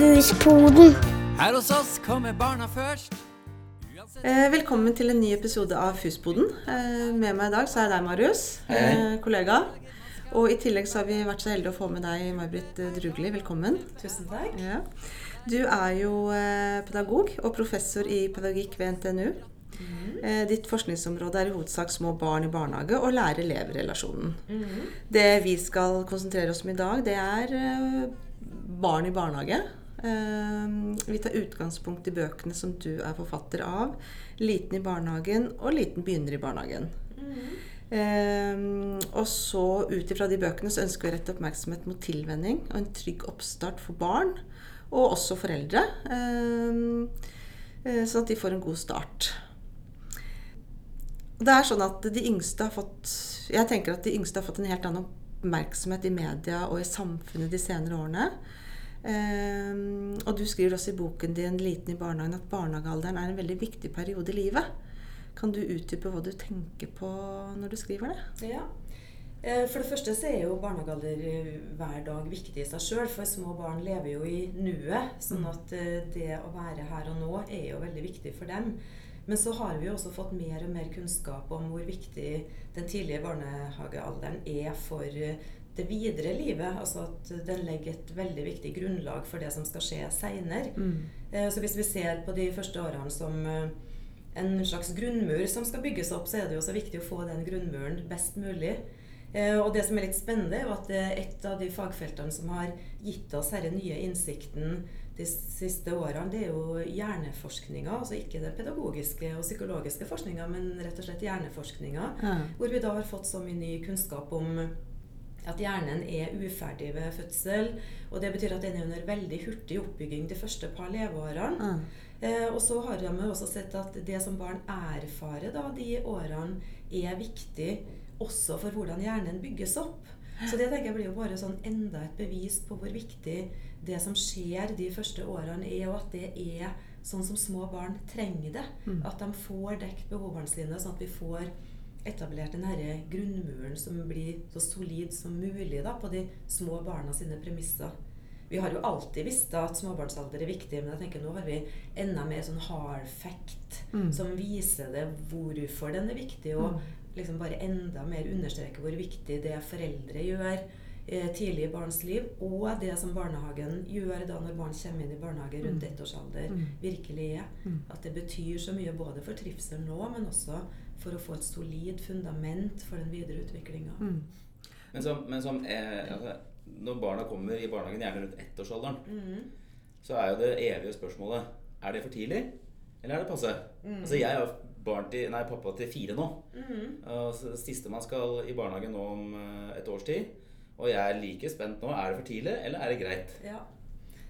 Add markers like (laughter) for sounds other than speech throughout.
Huspoden. Her hos oss kommer barna først. Eh, velkommen til en ny episode av Fusboden. Eh, med meg i dag så er det deg, Marius, Hei. kollega. Og i tillegg så har vi vært så heldige å få med deg, May-Britt eh, Drugli. Velkommen. Tusen takk. Ja. Du er jo eh, pedagog og professor i pedagogikk ved NTNU. Eh, ditt forskningsområde er i hovedsak små barn i barnehage og lærer-elev-relasjonen. Det vi skal konsentrere oss om i dag, det er eh, barn i barnehage. Eh, vi tar utgangspunkt i bøkene som du er forfatter av. 'Liten i barnehagen' og 'Liten begynner i barnehagen'. Mm. og så ut ifra de bøkene så ønsker vi å rette oppmerksomhet mot tilvenning og en trygg oppstart for barn, og også foreldre. Eh, eh, sånn at de får en god start. Det er sånn at de yngste har fått Jeg tenker at de yngste har fått en helt annen oppmerksomhet i media og i samfunnet de senere årene. Ehm, og du skriver også i boken din 'Liten i barnehagen' at barnehagealderen er en veldig viktig periode i livet. Kan du utdype hva du tenker på når du skriver det? Ja. Eh, For det første så er jo barnehagealder eh, hver dag viktig i seg sjøl, for små barn lever jo i nuet. Sånn at eh, det å være her og nå er jo veldig viktig for dem. Men så har vi jo også fått mer og mer kunnskap om hvor viktig den tidlige barnehagealderen er for eh, det videre livet. Altså at den legger et veldig viktig grunnlag for det som skal skje seinere. Mm. Så hvis vi ser på de første årene som eh, en slags grunnmur som skal bygges opp, så er det jo så viktig å få den grunnmuren best mulig. Eh, Og det som er litt spennende, er at et av de fagfeltene som har gitt oss denne nye innsikten de siste årene, det er jo hjerneforskninga. Altså ikke den pedagogiske og psykologiske forskninga, men rett og slett hjerneforskninga. Ja. Hvor vi da har fått så mye ny kunnskap om at hjernen er uferdig ved fødsel. Og det betyr at den er under veldig hurtig oppbygging de første par leveårene. Ja. Eh, og så har de også sett at det som barn erfarer da, de årene, er viktig også for hvordan hjernen bygges opp. Så det tenker jeg blir jo bare sånn enda et bevis på hvor viktig det som skjer de første årene er, og at det er sånn som små barn trenger det. Mm. At de får dekket behovene sine, sånn at vi får etablert den herre grunnmuren som blir så solid som mulig da, på de små barna sine premisser. Vi har jo alltid visst at småbarnsalder er viktig, men jeg tenker nå har vi enda mer sånn hard fact Mm. som viser det hvorfor den er viktig, og liksom bare enda mer understreke hvor viktig det foreldre gjør eh, tidlig i barns liv, og det som barnehagen gjør da når barn kommer inn i barnehage rundt ettårsalder, Mm. virkelig er. Mm. At det betyr så mye både for trivsel nå, men også for å få et solid fundament for den videre utviklinga. Mm. Men som, men som eh, altså, når barna kommer i barnehagen, gjerne rundt ettårsalderen, Mm. så er jo det evige spørsmålet Er det for tidlig, eller er det passe? Mm. Altså, jeg er jo barn til, nei, pappa til fire nå. Mm. -hmm. Sistemann skal i barnehagen nå om eh, et års tid. Og jeg er like spent nå. Er det for tidlig, eller er det greit? Ja.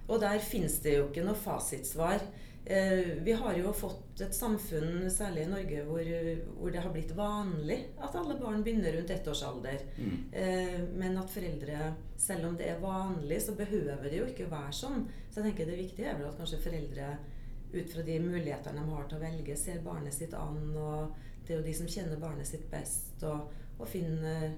Og der fins det jo ikke noe fasitsvar. Eh, vi har jo fått et samfunn, særlig i Norge, hvor, hvor det har blitt vanlig at alle barn begynner rundt ettårsalder. Mm. Eh, men at foreldre, selv om det er vanlig, så behøver det jo ikke være sånn. Så jeg tenker det viktige er vel at kanskje foreldre ut fra de mulighetene de har til å velge, ser barnet sitt an. Og det er jo de som kjenner barnet sitt best, og, og finner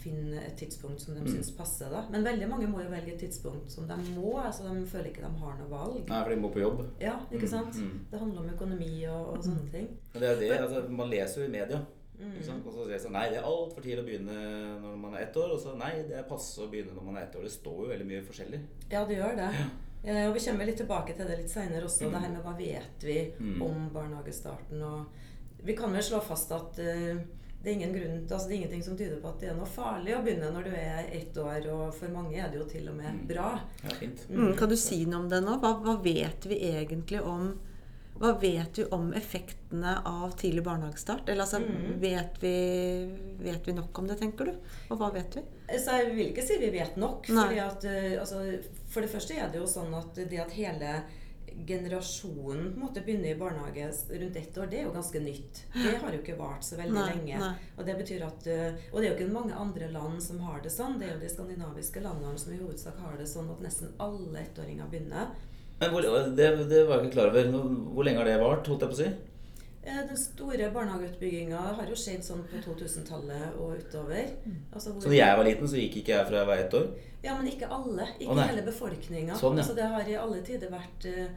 finner, et tidspunkt som de Mm. syns passer. da. Men veldig mange må jo velge et tidspunkt som de må. altså De føler ikke de har noe valg. Nei, for de må på jobb. Ja, ikke Mm, sant? mm. Det handler om økonomi og, og sånne ting. Men det er det, altså, Man leser jo i media. Mm. Og så sier jeg sånn Nei, det er altfor tidlig å begynne når man er ett år. Og så nei, det er passe å begynne når man er ett år. Det står jo veldig mye forskjellig. Ja, det gjør det. Eh, og Vi kommer litt tilbake til det litt seinere også, Mm. det her med hva vet vi Mm. om barnehagestarten. og Vi kan vel slå fast at uh, det er ingen grunn, altså det er ingenting som tyder på at det er noe farlig å begynne når du er ett år, og for mange er det jo til og med Mm. bra. Ja, fint. Mm. Kan du si noe om det nå? Hva, hva vet vi egentlig om hva vet vi om effektene av tidlig barnehagestart? Eller altså, Mm. vet, vi, vet vi nok om det, tenker du? Og hva vet vi? Så jeg vil ikke si vi vet nok. Nei. Fordi at, eh, altså, for det første er det jo sånn at det at hele generasjonen på en måte begynner i barnehage rundt ett år, det er jo ganske nytt. Det har jo ikke vart så veldig Nei, lenge. nei. Og det betyr at, eh, og det er jo ikke mange andre land som har det sånn. Det er jo de skandinaviske landene som i hovedsak har det sånn at nesten alle ettåringer begynner. Men hvor, det, det var jeg ikke klar over. Hvor lenge har det vart? holdt jeg på å si? Eh, Den store barnehageutbygginga har jo skjedd sånn på 2000-tallet og utover. Altså hvor- Så da jeg var liten, så gikk ikke jeg fra jeg var ett år? Ja, men ikke alle. Ikke Å, hele befolkninga. Sånn, ja. altså, det har i alle tider vært det-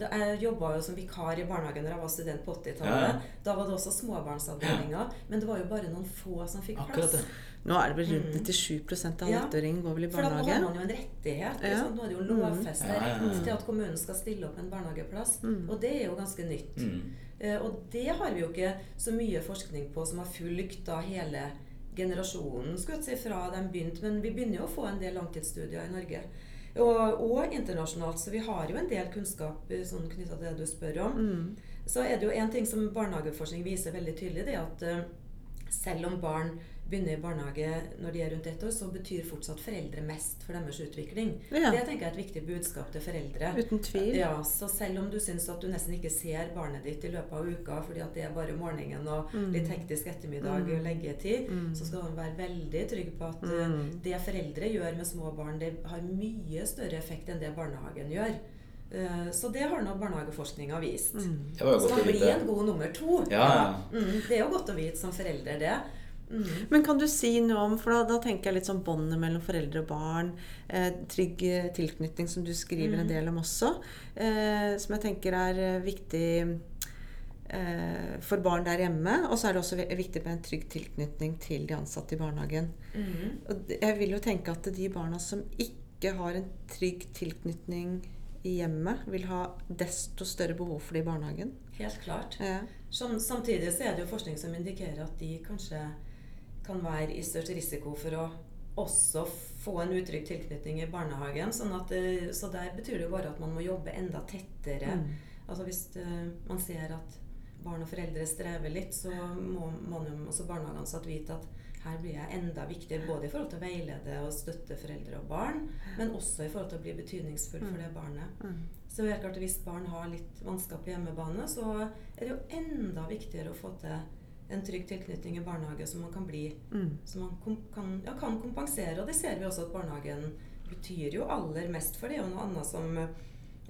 Jeg jobba jo som vikar i barnehagen da jeg var student på 80-tallet. Ja. Da var det også småbarnsavdelinger. Men det var jo bare noen få som fikk plass. det. Nå er det vel rundt 97 av Ja. ettåringene går vel i barnehage. For da har man jo en rettighet. sant? Nå er det jo lovfesta ja, ja. rett til at kommunen skal stille opp en barnehageplass. Og det er jo ganske nytt. Mm. Eh, Og det har vi jo ikke så mye forskning på som har fulgt da hele generasjonen skulle jeg si, fra de begynte. Men vi begynner jo å få en del langtidsstudier i Norge. Og, og internasjonalt, så vi har jo en del kunnskap eh, sånn knytta til det du spør om. Mm. Så er det jo en ting som barnehageforskning viser veldig tydelig, det er at uh, selv om barn begynner i barnehage når de er rundt ett år, så betyr fortsatt foreldre mest for deres utvikling. Ja. Det tenker jeg er et viktig budskap til foreldre. Uten tvil. Ja, så selv om du syns at du nesten ikke ser barnet ditt i løpet av uka fordi at det er bare morgenen og Mm. litt hektisk ettermiddag og leggetid, så skal du være veldig trygg på at eh, Mm. det foreldre gjør med små barn, det har mye større effekt enn det barnehagen gjør. Eh, Så det har nå barnehageforskninga vist. Mm. Det Så man blir en god nummer to. Ja, ja. Mm, det er jo godt å vite som forelder, det. Mm. Men kan du si noe om For da, da tenker jeg litt sånn båndet mellom foreldre og barn. Eh, trygg eh, tilknytning, som du skriver en del om også. Eh, som jeg tenker er eh, viktig eh, for barn der hjemme. Og så er det også viktig med en trygg tilknytning til de ansatte i barnehagen. Mm. Og jeg vil jo tenke at de barna som ikke har en trygg tilknytning i hjemmet, vil ha desto større behov for det i barnehagen. Helt klart. Ja. Som, samtidig så er det jo forskning som indikerer at de kanskje kan være i størst risiko for å også få en utrygg tilknytning i barnehagen. Sånn at, eh, så der betyr det jo bare at man må jobbe enda tettere. Mm. Altså Hvis eh, man ser at barn og foreldre strever litt, så må man jo også barnehageansatt vite at her blir jeg enda viktigere både i forhold til å veilede og støtte foreldre og barn, men også i forhold til å bli betydningsfull for det barnet. Mm. Så helt klart, hvis barn har litt vansker på hjemmebane, så er det jo enda viktigere å få til en trygg tilknytning i barnehage som man kan bli Mm. som man kom, kan, ja, kan kompensere. Og det ser vi også at barnehagen betyr jo aller mest. For det jo noe annet som eh,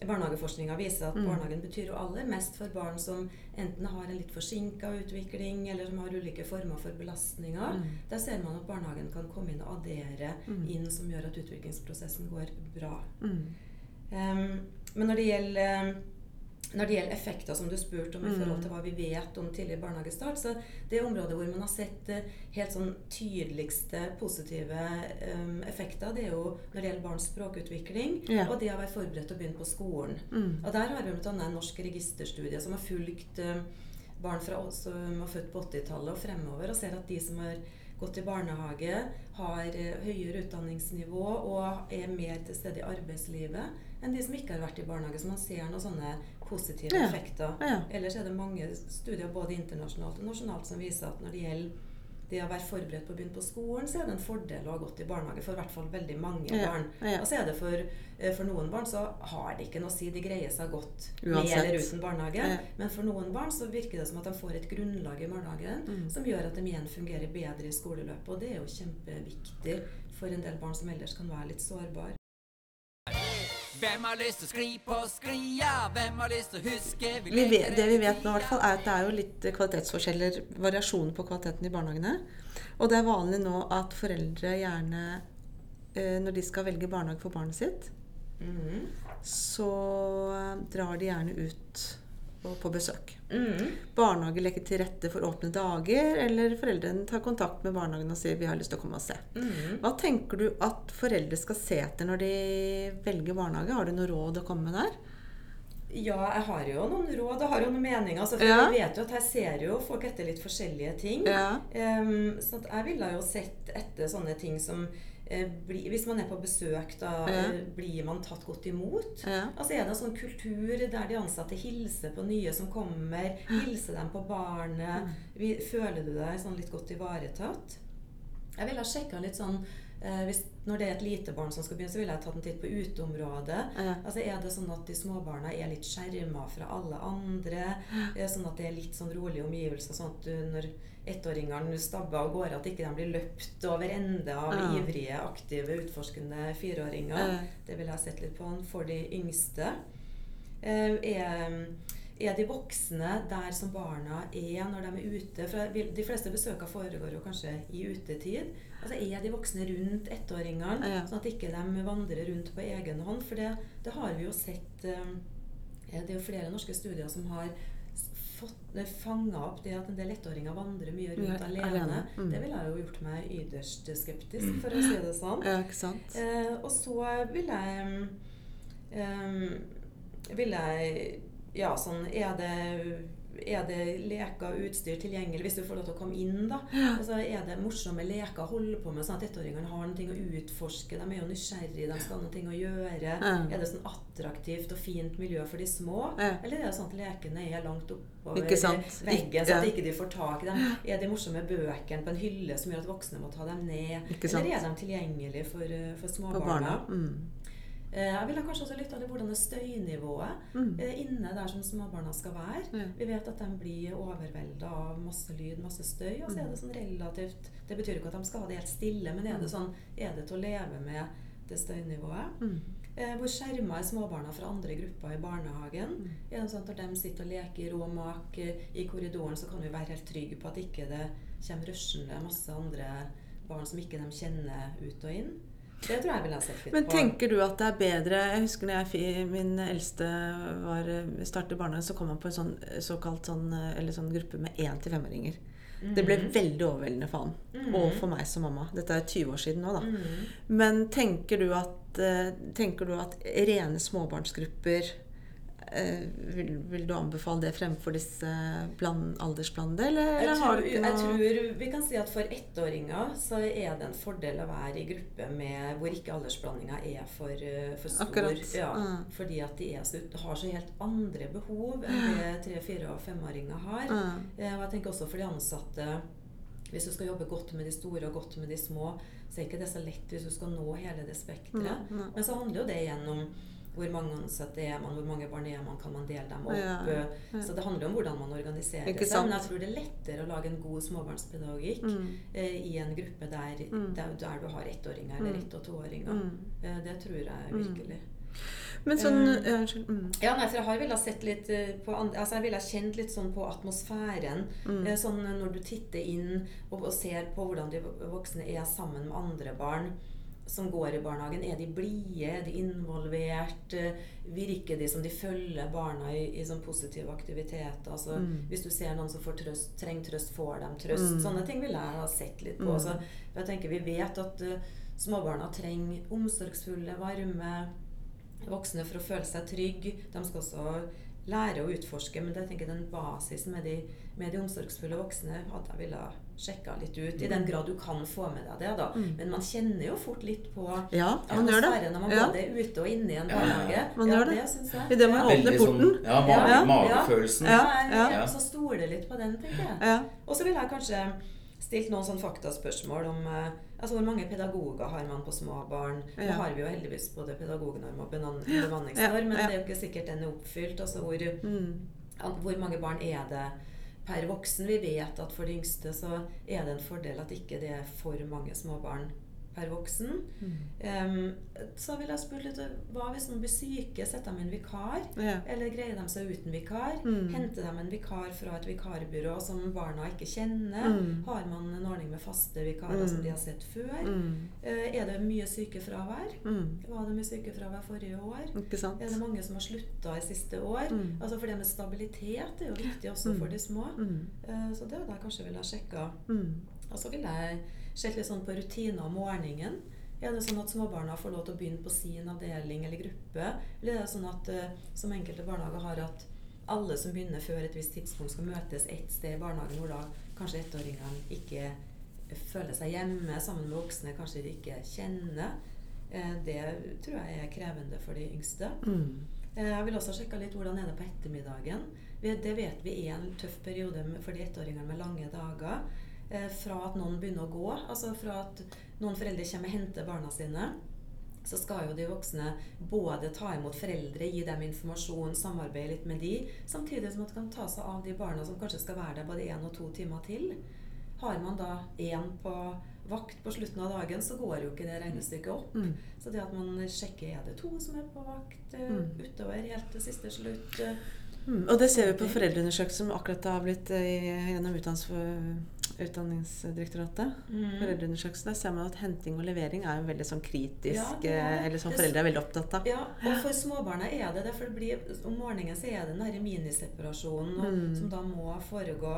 barnehageforskninga viser, at Mm. barnehagen betyr jo aller mest for barn som enten har en litt forsinka utvikling, eller som har ulike former for belastninger. Mm. Der ser man at barnehagen kan komme inn og addere Mm. inn som gjør at utviklingsprosessen går bra. Mm. Em, men når det gjelder når det gjelder effekter, som du spurte om i Mm. forhold til hva vi vet om tidlig barnehagestart, så det området hvor man har sett eh, helt sånn tydeligste positive um, effekter, det er jo når det gjelder barns språkutvikling, Ja. og det å være forberedt til å begynne på skolen. Mm. Og der har vi bl.a. en norsk registerstudie som har fulgt um, barn fra oss som var født på 80-tallet og fremover, og ser at de som har gått i barnehage, har eh, høyere utdanningsnivå og er mer til stede i arbeidslivet enn de som ikke har vært i barnehage. Så man ser noen sånne positive Ja. effekter. Ja. Ellers er det mange studier både internasjonalt og nasjonalt som viser at når det gjelder det å være forberedt på å begynne på skolen, så er det en fordel å ha gått i barnehage for i hvert fall veldig mange Ja, barn. ja. Og så er det for, eh, for noen barn så har det ikke noe å si. De greier seg godt Uansett. med eller uten barnehage. Ja. Men for noen barn så virker det som at de får et grunnlag i barnehagen Mm. som gjør at de igjen fungerer bedre i skoleløpet. Og det er jo kjempeviktig for en del barn som ellers kan være litt sårbare. Hvem har lyst til å skli på sklia? Hvem har lyst til å huske Vi vet, det vi vet nå, i hvert fall, er at det er jo litt kvalitetsforskjeller, variasjoner på kvaliteten i barnehagene. Og det er vanlig nå at foreldre gjerne, eh, når de skal velge barnehage for barnet sitt, Mhm. så eh, drar de gjerne ut og på besøk. Mm. Barnehage legger til rette for åpne dager, eller foreldrene tar kontakt med barnehagen og sier vi har lyst til å komme og se. Mm. Hva tenker du at foreldre skal se etter når de velger barnehage? Har du noe råd å komme med der? Ja, jeg har jo noen råd og har jo noen meninger. Altså, for Ja. Jeg vet jo at her ser jo folk etter litt forskjellige ting. Ja. Um, så jeg ville jo sett etter sånne ting som bli, Hvis man er på besøk, da Ja. eh, blir man tatt godt imot? Ja. Altså Er det en sånn kultur der de ansatte hilser på nye som kommer? Hilser dem på barnet? Vi, føler du deg sånn litt godt ivaretatt? Jeg ville ha sjekka litt sånn eh, hvis, Når det er et lite barn som skal begynne, så ville jeg tatt en titt på uteområdet. Ja. Altså Er det sånn at de småbarna er litt skjerma fra alle andre? Er det Sånn at det er litt sånn rolige omgivelser, sånn at du, når ettåringene stabber av gårde, at ikke de blir løpt over ende av Ja. ivrige, aktive, utforskende fireåringer. Ja. Det ville jeg sett litt på for de yngste. Eh, Er, er de voksne der som barna er når de er ute? For de fleste besøkene foregår jo kanskje i utetid. Altså Er de voksne rundt ettåringene, Ja. sånn at ikke de vandrer rundt på egen hånd? For det, det har vi jo sett eh, Det er jo flere norske studier som har fanga opp det at en del ettåringer vandrer mye rundt Ja, alene. alene. Mm. Det ville jo gjort meg ytterst skeptisk, for å si det sånn. Ja, ikke sant? Eh, og så vil jeg um, Vil jeg Ja, sånn Er det er det leker og utstyr tilgjengelig hvis du får lov til å komme inn? da? Altså, er det morsomme leker å holde på med, sånn at ettåringene har noe å utforske? De er jo nysgjerrige, de skal ha noe å gjøre. Er det sånn attraktivt og fint miljø for de små? Eller er det sånn at lekene er langt oppover veggen, så at de ikke de får tak i dem? Er de morsomme bøkene på en hylle som gjør at voksne må ta dem ned? Eller er de tilgjengelige for, eh, for småbarna? Mm. Eh, Jeg ville kanskje også lytta til hvordan er støynivået Mm. eh, inne der som småbarna skal være. Ja. Vi vet at de blir overvelda av masse lyd, masse støy. Og så er det sånn relativt Det betyr ikke at de skal ha det helt stille, men er det sånn Er det til å leve med det støynivået? Mm. Eh, hvor skjerma er småbarna fra andre grupper i barnehagen? Mm. Er det sånn at Når de sitter og leker i og mak i korridoren, så kan vi være helt trygge på at ikke det kommer rushende masse andre barn som ikke de kjenner ut og inn? Det tror jeg ville ha sett litt Men på. tenker du at det er bedre Jeg husker når jeg, min eldste var, startet i barnehagen, så kom han på en sånn såkalt sånn, eller sånn gruppe med én til femåringer. Det ble Mhm. veldig overveldende for han. Mhm. Og for meg som mamma. Dette er 20 år siden nå, da. Mhm. Men tenker du at, eh, tenker du at rene småbarnsgrupper eh, vil, vil du anbefale det fremfor disse aldersblandede, eller, eller har du ikke jeg tror vi kan si at for ettåringer så er det en fordel å være i gruppe med, hvor ikke aldersblandinga er for, eh, for stor. Akkurat. Ja, Mm. Fordi at de er så, har så helt andre behov enn det tre-, fire- og femåringer har. Mm. Eh, Og jeg tenker også for de ansatte hvis du skal jobbe godt med de store og godt med de små, så er ikke det så lett hvis du skal nå hele det spekteret. Mm. Men så handler jo det igjen om hvor mange ansatte er man, hvor mange barn er man, kan man dele dem opp? Ja, ja. Så det handler om hvordan man organiserer seg. Men jeg tror det er lettere å lage en god småbarnspedagogikk Mm. eh, i en gruppe der, Mm. der, der du har ettåringer eller Mm. ett- og toåringer. Mm. Eh, det tror jeg Mm. virkelig. Men sånn Eh, ja, Unnskyld. Mm. Ja, nei, for jeg har ville sett litt eh, på altså Jeg ville kjent litt sånn på atmosfæren. Mm. Eh, Sånn når du titter inn og, og ser på hvordan de voksne er sammen med andre barn som går i barnehagen. Er de blide? Er de involvert? Eh, Virker de som de følger barna i, i sånn positiv aktivitet? Altså, Mm. Hvis du ser noen som får trøst, trenger trøst, får dem trøst. Mm. Sånne ting vil jeg ha sett litt på. Mm. Så, jeg tenker Vi vet at uh, småbarna trenger omsorgsfulle, varme voksne for å føle seg trygg. De skal også lære å utforske, men jeg tenker den basisen med de, med de omsorgsfulle voksne hadde jeg ville sjekka litt ut. I den grad du kan få med deg det, da. Mm. Men man kjenner jo fort litt på Ja, man gjør det. når man Ja. både er ute og inne i en barnehage. ja. Man ja, gjør det. det. Idet man ja. åpner porten. Sånn, ja, mage, Ja, ja. magefølelsen. Ja. Ja, Ja. Så stole litt på den, tenker jeg. Ja. Og så ville jeg kanskje stilt noen sånn faktaspørsmål om eh, altså hvor mange pedagoger har man på små barn. Nå har vi jo heldigvis både pedagognorm og bemanningsnorm, Ja, men ja. det er jo ikke sikkert den er oppfylt. Altså hvor, Mm. hvor mange barn er det per voksen? Vi vet at for de yngste så er det en fordel at ikke det er for mange småbarn per voksen. Mm. Um, så ville jeg spurt litt hva hvis noen blir syke? Setter de inn vikar? Ja. Eller greier de seg uten vikar? Mm. Henter de en vikar fra et vikarbyrå som barna ikke kjenner? Mm. Har man en ordning med faste vikarer Mm. som de har sett før? Eh, er det mye sykefravær? Mm. Var det mye sykefravær forrige år? Er det mange som har slutta i siste år? Altså For det med stabilitet er jo viktig også for de små. Eh, så det hadde jeg kanskje ville ha sjekka. Og så ville jeg sett litt sånn på rutiner om morgenen. Er det sånn at småbarna får lov til å begynne på sin avdeling eller gruppe? Eller er det sånn at eh, som enkelte barnehager har at alle som begynner før et visst tidspunkt, skal møtes ett sted i barnehagen hvor da kanskje ettåringene ikke føler seg hjemme sammen med voksne kanskje de ikke kjenner? Eh, det tror jeg er krevende for de yngste. Mm. Eh, Jeg vil også sjekke litt hvordan er det på ettermiddagen. Det vet vi er en tøff periode for de ettåringene med lange dager. Eh, Fra at noen begynner å gå, altså fra at noen foreldre kommer og henter barna sine, så skal jo de voksne både ta imot foreldre, gi dem informasjon, samarbeide litt med de, samtidig som at de kan ta seg av de barna som kanskje skal være der både én og to timer til. Har man da én på vakt på slutten av dagen, så går jo ikke det regnestykket opp. Mm. Så det at man sjekker er det to som er på vakt Mm. utover helt til siste slutt. eh, Mm, og det ser vi på foreldreundersøkelsen som akkurat har blitt eh, gjennom Utdanningsdirektoratet. Mm. Foreldreundersøkelsen, Der ser man at henting og levering er jo veldig sånn kritisk Ja, er eh, Eller som foreldre er veldig opptatt av. Ja, og for småbarna er det det. For det blir, om morgenen så er det den der miniseparasjonen og, Mm. som da må foregå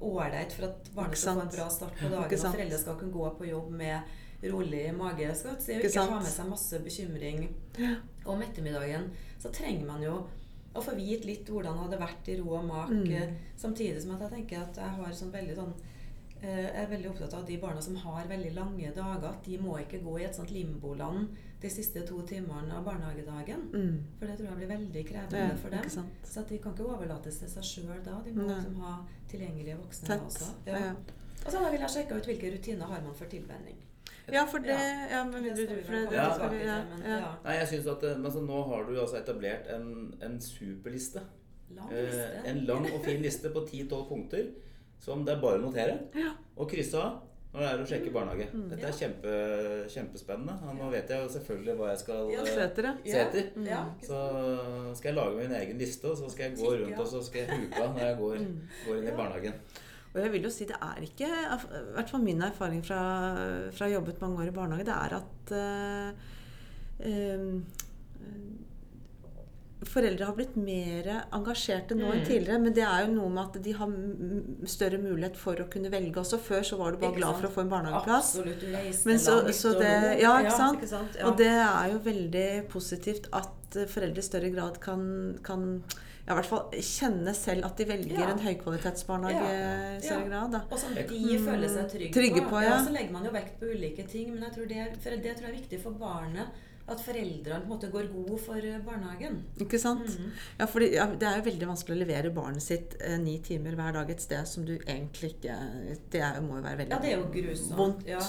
ålreit for at barnet skal få en bra start på dagen. Og foreldre skal kunne gå på jobb med rolig mage. Skal Ikke ikke ha med seg masse bekymring. Om ettermiddagen så trenger man jo å få vite litt hvordan det hadde vært i ro og mak. Mm. eh, Samtidig som at jeg tenker at jeg har sånn veldig sånn eh, jeg er veldig opptatt av at de barna som har veldig lange dager, at de må ikke gå i et sånt limboland de siste to timene av barnehagedagen. Mm. For det tror jeg blir veldig krevende Ja, for dem. Så de kan ikke overlates til seg sjøl da. De må liksom ha tilgjengelige voksne Tett. også. Ja. Ja. Og så da vil jeg sjekke ut hvilke rutiner har man for tilvenning. Ja, for det Ja. Ja, men vil du for det, Ja. skal vi- ja, ja. ja. Nei, jeg synes at eh, men så Nå har du altså etablert en, en superliste. Lang Eh, en lang og fin liste på 10-12 punkter som det er bare å notere og krysse av når det er å sjekke barnehage. Mm. Dette er kjempe, kjempespennende. Og nå vet jeg jo selvfølgelig hva jeg skal Ja, eh, Se etter det. se etter. Ja, Mm. Så skal jeg lage min egen liste, og så skal jeg gå rundt og så skal jeg huke av når jeg går, Mm. går inn i barnehagen. Og jeg vil jo si det er ikke I hvert fall min erfaring fra, fra jobbet mange år i barnehage, det er at uh, uh, Foreldre har blitt mer engasjerte nå enn Mm. tidligere. Men det er jo noe med at de har større mulighet for å kunne velge også. Før så var du bare glad for å få en barnehageplass. Absolutt. Du reiste Men så- så det- ja, ikke sant? ikke sant? Ja. Og det er jo veldig positivt at foreldre i større grad kan, kan ja, i hvert fall kjenne selv at de velger Ja. en høykvalitetsbarnehage Ja. i større Ja. grad. Da. Og som de Mm, føler seg trygge, trygge på, ja. Så legger man jo vekt på ulike ting. Men jeg tror det, for det tror jeg er viktig for barnet. At foreldrene på en måte går god for eh, barnehagen. Ikke sant? Mm. Ja, for ja, Det er jo veldig vanskelig å levere barnet sitt eh, ni timer hver dag et sted som du egentlig ikke Det er, må jo være veldig Ja, det er jo grusomt. vondt. Ja.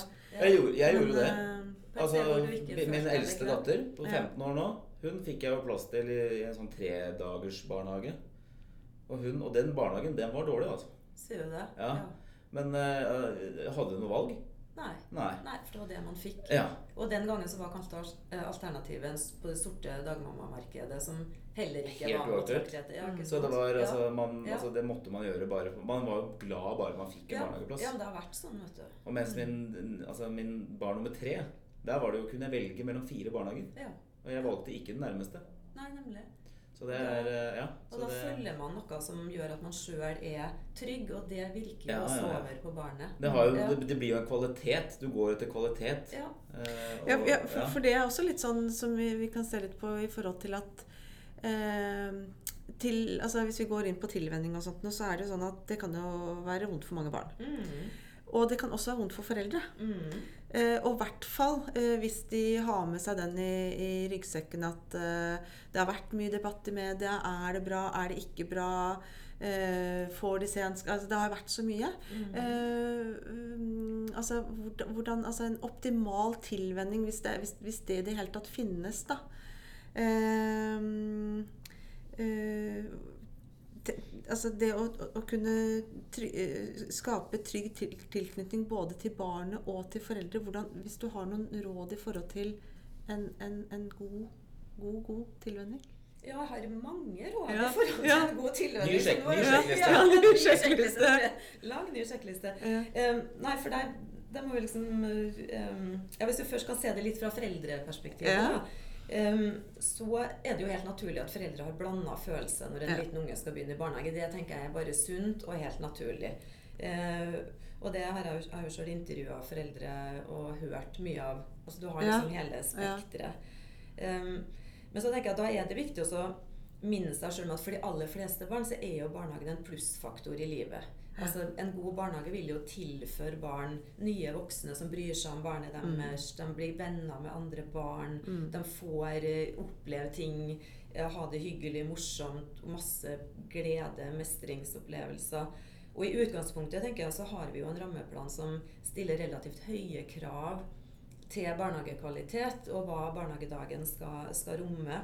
Jeg gjorde, jeg Men, det. eh, Altså, min eldste datter på 15 år nå, hun fikk jeg jo plass til i, i en sånn tredagers barnehage. Og, hun, og den barnehagen, den var dårlig, altså. Sier du det? Ja. Men uh, hadde du noe valg? Nei. Nei. Nei, for det var det man fikk. Ja. Og den gangen så var kanskje eh, alternativet på det sorte dagmammamarkedet, som heller ikke Helt var traktet. Ja, ikke Så det var Ja. altså, man, Ja. altså Det måtte man gjøre bare Man var jo glad bare man fikk en ja. barnehageplass. ja, det har vært sånn, vet du. Og mens min, altså min barn nummer tre, der var det jo kunne jeg velge mellom fire barnehager. Og jeg valgte ikke den nærmeste. Nei, nemlig. Så det er ja, Ja. Og da det, følger man noe som gjør at man sjøl er trygg, og det virker jo Ja, ja, ja. over på barnet. det, har jo, ja. det, det blir jo en kvalitet. Du går etter kvalitet. Ja. Eh, og- Ja, ja, for, ja. for det er også litt sånn som vi, vi kan se litt på i forhold til at eh, til, altså Hvis vi går inn på tilvenning og sånt, så er det jo sånn at det kan jo være vondt for mange barn. Mm. Og det kan også være vondt for foreldre. Mm. Eh, og i hvert fall eh, hvis de har med seg den i, i ryggsekken at eh, det har vært mye debatt i media. Er det bra? Er det ikke bra? Eh, får de se en altså, Det har vært så mye. Mm. Eh, um, altså, hvordan, hvordan, altså en optimal tilvenning, hvis det, hvis, hvis det i det hele tatt finnes, da. Eh, eh, det, altså det å, å- kunne try, eh, skape trygg til, tilknytning både til barnet og til foreldre hvordan, Hvis du har noen råd i forhold til en, en, en god, god, god tilvenning? Ja, jeg har mange råd Ja, i forhold til ja. en god tilvenning. Ny sjekk- ny sjekkliste. Ja, ny sjekkliste. Lang ny sjekkliste. Ja. Um, nei, for der, der må vi liksom um, ja, Hvis du først kan se det litt fra foreldreperspektivet, Ja. da, så er det jo helt naturlig at foreldre har blanda følelser når en Ja. liten unge skal begynne i barnehage. Det tenker jeg er bare sunt og helt naturlig. Uh, og det har jeg, har jo sjøl intervjua foreldre og hørt mye av. Altså Du har Ja. liksom hele spekteret. Um, men så tenker jeg at da er det viktig å minne seg selv om at for de aller fleste barn så er jo barnehagen en plussfaktor i livet. Altså En god barnehage vil jo tilføre barn nye voksne som bryr seg om barnet deres. De blir venner med andre barn. Mm. De får eh, oppleve ting, eh, ha det hyggelig, morsomt, masse glede, mestringsopplevelser. Og i utgangspunktet tenker jeg, så har vi jo en rammeplan som stiller relativt høye krav til barnehagekvalitet og hva barnehagedagen skal, skal romme.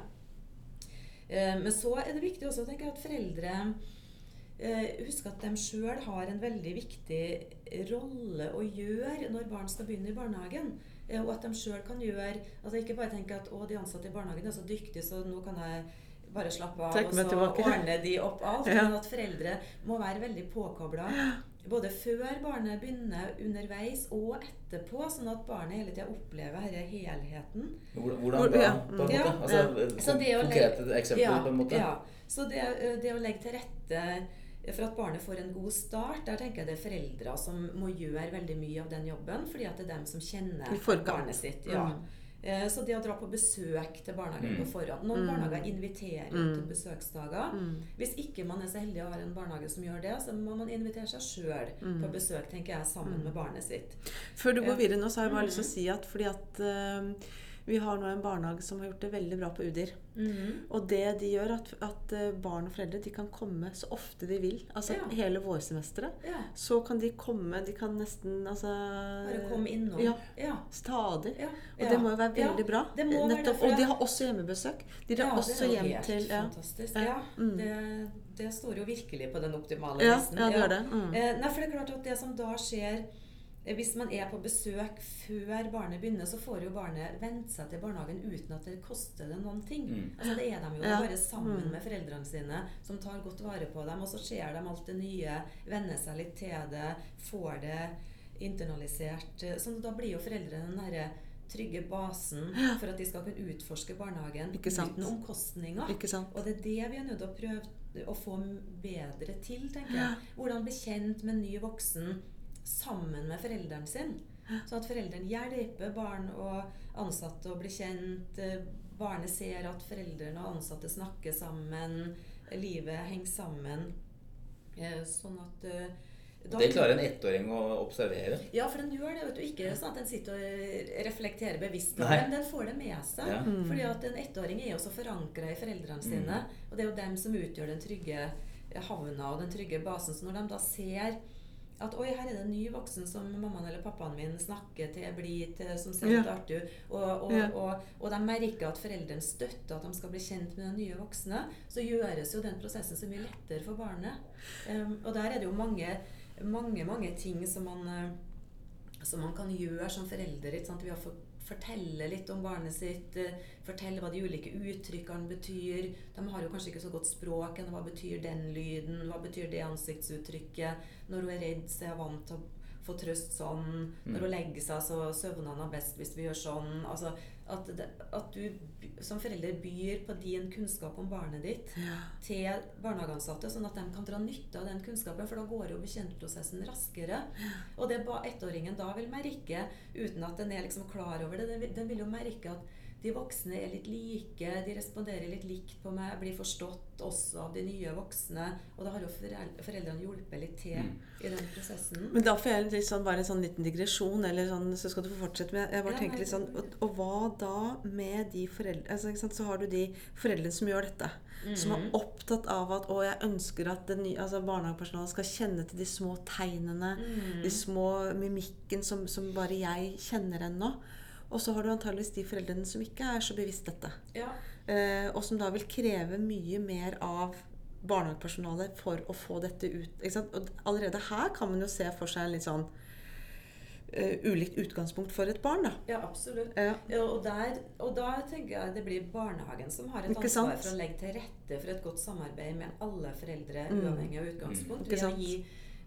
Eh, Men så er det viktig også tenker jeg, at foreldre eh, husker at de sjøl har en veldig viktig rolle å gjøre når barn skal begynne i barnehagen. Eh, Og at de sjøl kan gjøre altså Ikke bare tenke at å, de ansatte i barnehagen er så dyktige, så nå kan jeg bare slappe av og så tilbake. ordner de opp alt. Ja. Men at foreldre må være veldig påkobla. Både før barnet begynner, underveis og etterpå, sånn at barnet hele tida opplever denne helheten. Hvordan, da, ja, på en måte? ja. Altså, ja. konkrete eksempler, ja, på en måte? Ja. Så det, det å legge til rette for at barnet får en god start, der tenker jeg det er foreldre som må gjøre veldig mye av den jobben, fordi at det er dem som kjenner barnet sitt. Ja. Mm. Eh, Så det å dra på besøk til barnehagen Mm. på forhånd Noen Mm. barnehager inviterer Mm. til besøksdager. Mm. Hvis ikke man er så heldig å ha en barnehage som gjør det, så må man invitere seg sjøl Mm. på besøk, tenker jeg, sammen med barnet sitt. Før du går videre nå, så har jeg bare lyst til å si at fordi at eh, vi har nå en barnehage som har gjort det veldig bra på UDIR. Og det de gjør, at, at eh, barn og foreldre de kan komme så ofte de vil. Altså Ja. hele vårsemesteret. Ja. Så kan de komme De kan nesten altså Bare komme innom. Ja. ja. Stadig. Og det må jo være veldig bra. Nettopp. Og de har også hjemmebesøk. De drar også hjem til ja. fantastisk. Ja. Mm. det, det står jo virkelig på den optimale listen. ja, det gjør det. Mm. Eh, nei, for det er klart at det som da skjer hvis man er på besøk før barnet begynner, så får jo barnet vente seg til barnehagen uten at det koster det noen ting. Mm. Altså Det er de jo Ja. bare sammen Mm. med foreldrene sine, som tar godt vare på dem. Og så ser de alt det nye, venner seg litt til det, får det internalisert. eh, Så da blir jo foreldrene den derre trygge basen for at de skal kunne utforske barnehagen Ikke sant. uten omkostninger. Ikke sant? Og det er det vi er nødt til å prøve å få bedre til, tenker jeg. Hvordan bli kjent med en ny voksen sammen med foreldrene sin. Så at foreldrene hjelper barn og ansatte å bli kjent. eh, Barnet ser at foreldrene og ansatte snakker sammen. Livet henger sammen. Eh, Sånn at eh, da- Det klarer en ettåring å observere. ja, for den gjør det. vet du. Ikke sånn at den sitter og reflekterer bevisst, Nei. men den får det med seg. Ja. Mm. Fordi at en ettåring er jo så forankra i foreldrene sine. Og det er jo dem som utgjør den trygge havna og den trygge basen. Så når de da ser at oi, her er det en ny voksen som mammaen eller pappaen min snakker til, blir til, som ser Ja. artig ut, og, og, Ja. og, og de merker at foreldrene støtter at de skal bli kjent med den nye voksne, så gjøres jo den prosessen så mye lettere for barnet. Um, og der er det jo mange, mange, mange ting som man eh, som man kan gjøre som sant? Vi har fått fortelle litt om barnet sitt, eh, fortelle hva de ulike uttrykkene betyr. De har jo kanskje ikke så godt språk ennå. hva betyr den lyden, hva betyr det ansiktsuttrykket. Når hun er redd, så er hun vant til å få trøst sånn. Når hun legger seg, så søvner hun best hvis vi gjør sånn. Altså, at, det, at du som forelder byr på din kunnskap om barnet ditt Ja. til barnehageansatte, sånn at de kan dra nytte av den kunnskapen. For da går jo bekjentprosessen raskere. Og det ettåringen da vil merke, uten at den er liksom klar over det, den vil, den vil jo merke at de voksne er litt like, de responderer litt likt på meg, blir forstått også av de nye voksne. Og da har jo foreldrene hjulpet litt til Mm. i den prosessen. Men da får jeg litt sånn, bare en sånn liten digresjon, eller sånn, så skal du få fortsette. Men jeg bare Ja, tenker litt sånn og, og hva da med de foreldrene altså, ikke sant, Så har du de foreldrene som gjør dette. Som Mm. er opptatt av at å, jeg ønsker at nye, altså barnehagepersonalet skal kjenne til de små tegnene, Mm. de små mimikken som, som bare jeg kjenner ennå. Og så har du antageligvis de foreldrene som ikke er så bevisst dette. Ja. Eh, og som da vil kreve mye mer av barnehagepersonalet for å få dette ut. Ikke sant? Og allerede her kan man jo se for seg en litt sånn uh, ulikt utgangspunkt for et barn. da. ja, absolutt. Ja. Ja, og, der, og da tenker jeg det blir barnehagen som har et Ikke ansvar sant? for å legge til rette for et godt samarbeid med alle foreldre, Mm. uavhengig av utgangspunkt. Ikke Ved å sant? gi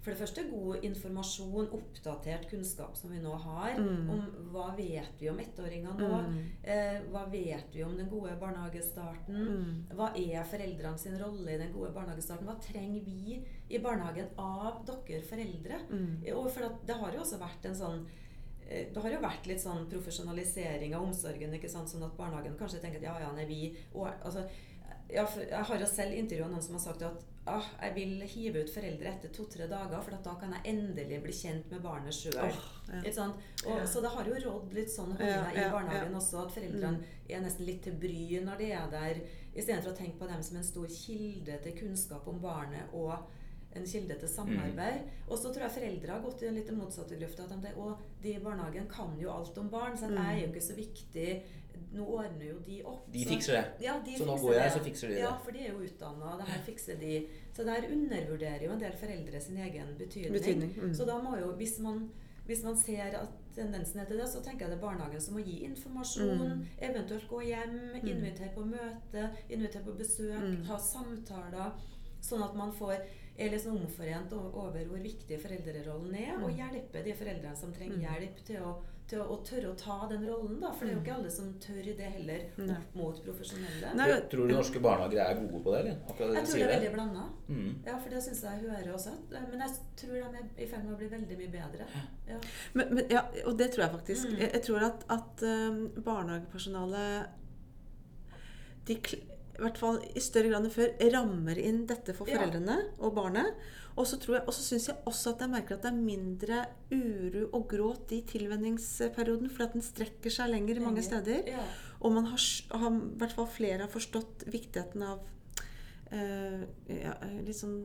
for det første god informasjon, oppdatert kunnskap som vi nå har, Mm. om hva vet vi om ettåringer nå. Mm. Eh, hva vet vi om den gode barnehagestarten? Mm. Hva er foreldrene sin rolle i den gode barnehagestarten? Hva trenger vi i barnehagen av dere foreldre? Mm. Og for det har jo også vært en sånn eh, det har jo vært litt sånn profesjonalisering av omsorgen. ikke sant? Sånn at barnehagen kanskje tenker at ja, ja, nei, vi og, altså, jeg, Jeg har jo selv intervjua noen som har sagt at ah, jeg vil hive ut foreldre etter to-tre dager, for at da kan jeg endelig bli kjent med barnet sjøl. Oh, ja. ja. Så det har jo rådd litt sånn Ja, i barnehagen også, at foreldrene er nesten litt til bry når de er der, istedenfor å tenke på dem som en stor kilde til kunnskap om barnet og en kilde til samarbeid. Og så tror jeg foreldre har gått i den litt motsatte grøfta. At de å, de i barnehagen kan jo alt om barn, så det jeg er jo ikke så viktig. Nå ordner jo de opp. De så- fikser det. Ja, de Så nå går jeg, det. så fikser de det. Ja, for de er jo utdanna, det her fikser de. Så der undervurderer jo en del foreldre sin egen betydning. Betydning, mm. Så da må jo, hvis man, hvis man ser at tendensen er til det, så tenker jeg det er barnehagen som må gi informasjon. Mm. Eventuelt gå hjem, invitere på møte, invitere på besøk, Mm. ha samtaler. Sånn at man får er liksom omforent over hvor viktig foreldrerollen er, og hjelpe de foreldrene som trenger Mm. hjelp til å, til å, å tørre å ta den rollen. da, For det er jo ikke alle som tør det heller, opp mot profesjonelle. Nei, Tror- Tror du norske barnehager er gode på det, eller? Akkurat det Jeg tror det er veldig blanda. Mm. Ja, for det syns jeg hører også. Men jeg tror de er i ferd med å bli veldig mye bedre. Ja. Men, men, ja, og det tror jeg faktisk. Mm. Jeg, jeg tror at, at um, barnehagepersonalet de, kl- i hvert fall i større grad enn før rammer inn dette for Ja. foreldrene og barnet. Og så syns jeg også at jeg merker at det er mindre uro og gråt i tilvenningsperioden, fordi at den strekker seg lenger i mange steder. Ja. Og man har, har i hvert fall flere har forstått viktigheten av eh, ja, litt sånn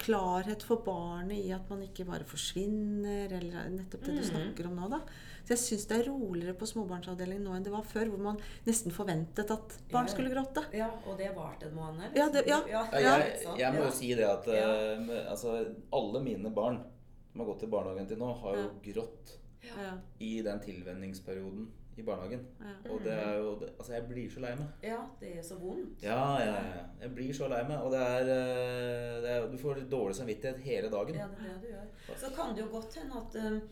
klarhet for barnet i at man ikke bare forsvinner, eller nettopp det du Mhm. snakker om nå. da. Så jeg syns det er roligere på småbarnsavdelingen nå enn det var før, hvor man nesten forventet at barn Ja. skulle gråte. ja, og det varte en måned? liksom. Ja, det- ja. Ja, jeg, jeg må jo si det at eh, altså, alle mine barn som har gått til barnehagen til nå, har jo grått Ja, i den tilvenningsperioden i barnehagen. ja. Og det er jo det- Altså, jeg blir så lei meg. Ja, det er så vondt. Ja, ja, ja. Jeg blir så lei meg. Og det er, eh, det er Du får dårlig samvittighet hele dagen. Ja, det er det du gjør. Så kan det jo godt hende at, um,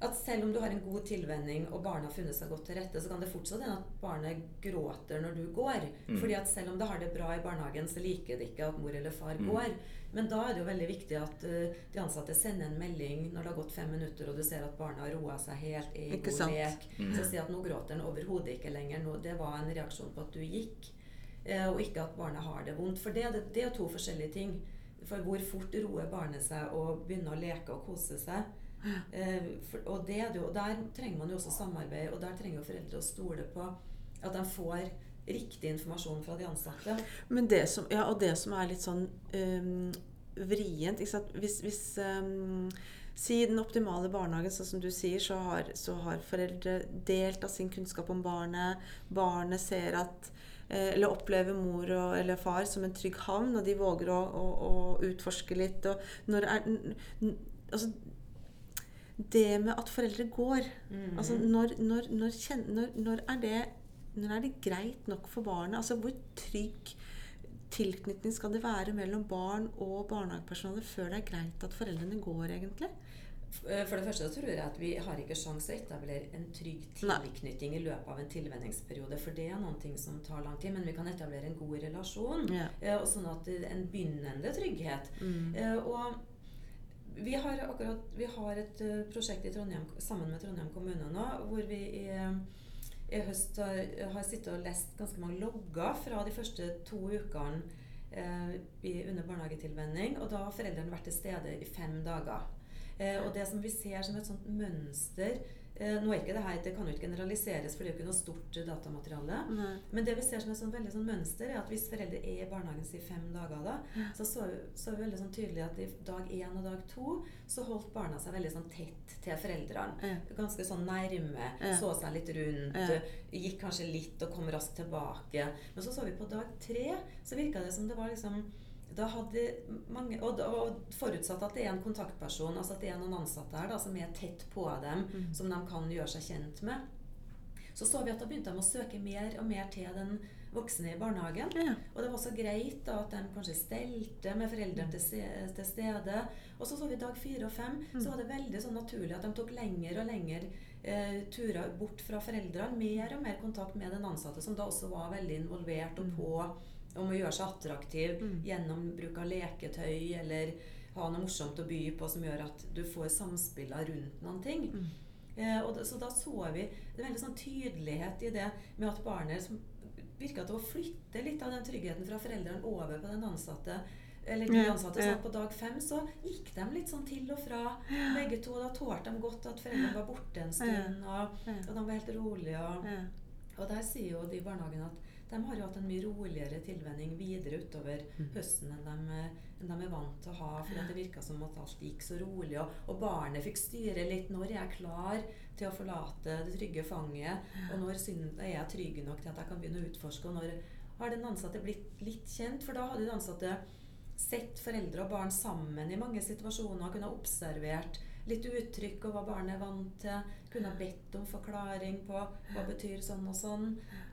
at selv om du har en god tilvenning og barnet har funnet seg godt til rette, så kan det fortsatt hende at barnet gråter når du går. Mm. Fordi at selv om det har det bra i barnehagen, så liker det ikke at mor eller far Mm. går. Men da er det jo veldig viktig at uh, de ansatte sender en melding når det har gått fem minutter, og du ser at barnet har roa seg helt, er i Ikke god sant? lek. Mm. Så si at nå gråter han overhodet ikke lenger. Nå, det var en reaksjon på at du gikk. Uh, og ikke at barnet har det vondt. For det, det, det er to forskjellige ting. For hvor fort roer barnet seg og begynner å leke og kose seg. Eh, og, det, og der trenger man jo også samarbeid, og der trenger jo foreldre å stole på at de får riktig informasjon fra de ansatte. Men det som, ja, og det som er litt sånn um, vrient? Hvis, hvis um, Si den optimale barnehagen, sånn som du sier, så har, så har foreldre delt av sin kunnskap om barnet. Barnet ser at eh, eller opplever mor og, eller far som en trygg havn, og de våger å, å, å utforske litt. Og når er, altså, det med at foreldre går Mm. altså når, når, når, når, når, er det, når er det greit nok for barnet? Altså Hvor trygg tilknytning skal det være mellom barn og barnehagepersonale før det er greit at foreldrene går, egentlig? Eh, For det første tror jeg at vi har ikke sjanse å etablere en trygg tilknytning i løpet av en tilvenningsperiode, for det er noen ting som tar lang tid. Men vi kan etablere en god relasjon, eh, og sånn at er en begynnende trygghet. Mm. Eh, Og vi har akkurat vi har et eh, prosjekt i Trondheim sammen med Trondheim kommune nå, hvor vi i, i høst har, har sittet og lest ganske mange logger fra de første to ukene eh, under barnehagetilvenning. Og da har foreldrene vært til stede i fem dager. Eh, og det som vi ser som et sånt mønster Nå er ikke det her, det kan jo ikke generaliseres, for det er jo ikke noe stort eh, datamateriale. Nei. Men det vi ser som et sånn veldig sånn mønster, er at hvis foreldre er i barnehagen i fem dager, da, så så vi, så vi veldig sånn tydelig at i dag én og dag to så holdt barna seg veldig sånn tett til foreldrene. Ja. Ganske sånn nærme. Ja. Så seg litt rundt. Ja. Gikk kanskje litt og kom raskt tilbake. Men så så vi på dag tre, så virka det som det var liksom da hadde mange, og, og forutsatt at det er en kontaktperson, altså at det er noen ansatte her da, som er tett på dem, Mm. som de kan gjøre seg kjent med. Så så vi at da begynte de å søke mer og mer til den voksne i barnehagen. Ja. Og det var så greit da at de kanskje stelte med foreldrene til, se- til stede. Og så så vi dag fire og fem, så var det veldig sånn naturlig at de tok lenger og lenger eh, turer bort fra foreldrene. Mer og mer kontakt med den ansatte, som da også var veldig involvert og på om å gjøre seg attraktiv Mm. gjennom bruk av leketøy eller ha noe morsomt å by på som gjør at du får samspilla rundt noen ting. Mm. Eh, og da, så da så vi det er veldig sånn tydelighet i det med at barnet som virka til å flytte litt av den tryggheten fra foreldrene over på den ansatte. Eller de ansatte, sånn så På dag fem så gikk de litt sånn til og fra, begge to. Da tålte de godt at foreldrene var borte en stund, og, og de var helt rolige. Og, og der sier jo de i barnehagen at de har jo hatt en mye roligere tilvenning videre utover Mm. høsten enn de, enn de er vant til å ha. For det virka som at alt gikk så rolig. Og, og barnet fikk styre litt. Når jeg er klar til å forlate det trygge fanget? Og når er jeg trygg nok til at jeg kan begynne å utforske? Og når har den ansatte blitt litt kjent? For da hadde den ansatte sett foreldre og barn sammen i mange situasjoner. og Kunne ha observert litt uttrykk og hva barnet er vant til. kunne ha bedt om forklaring på hva betyr sånn og sånn,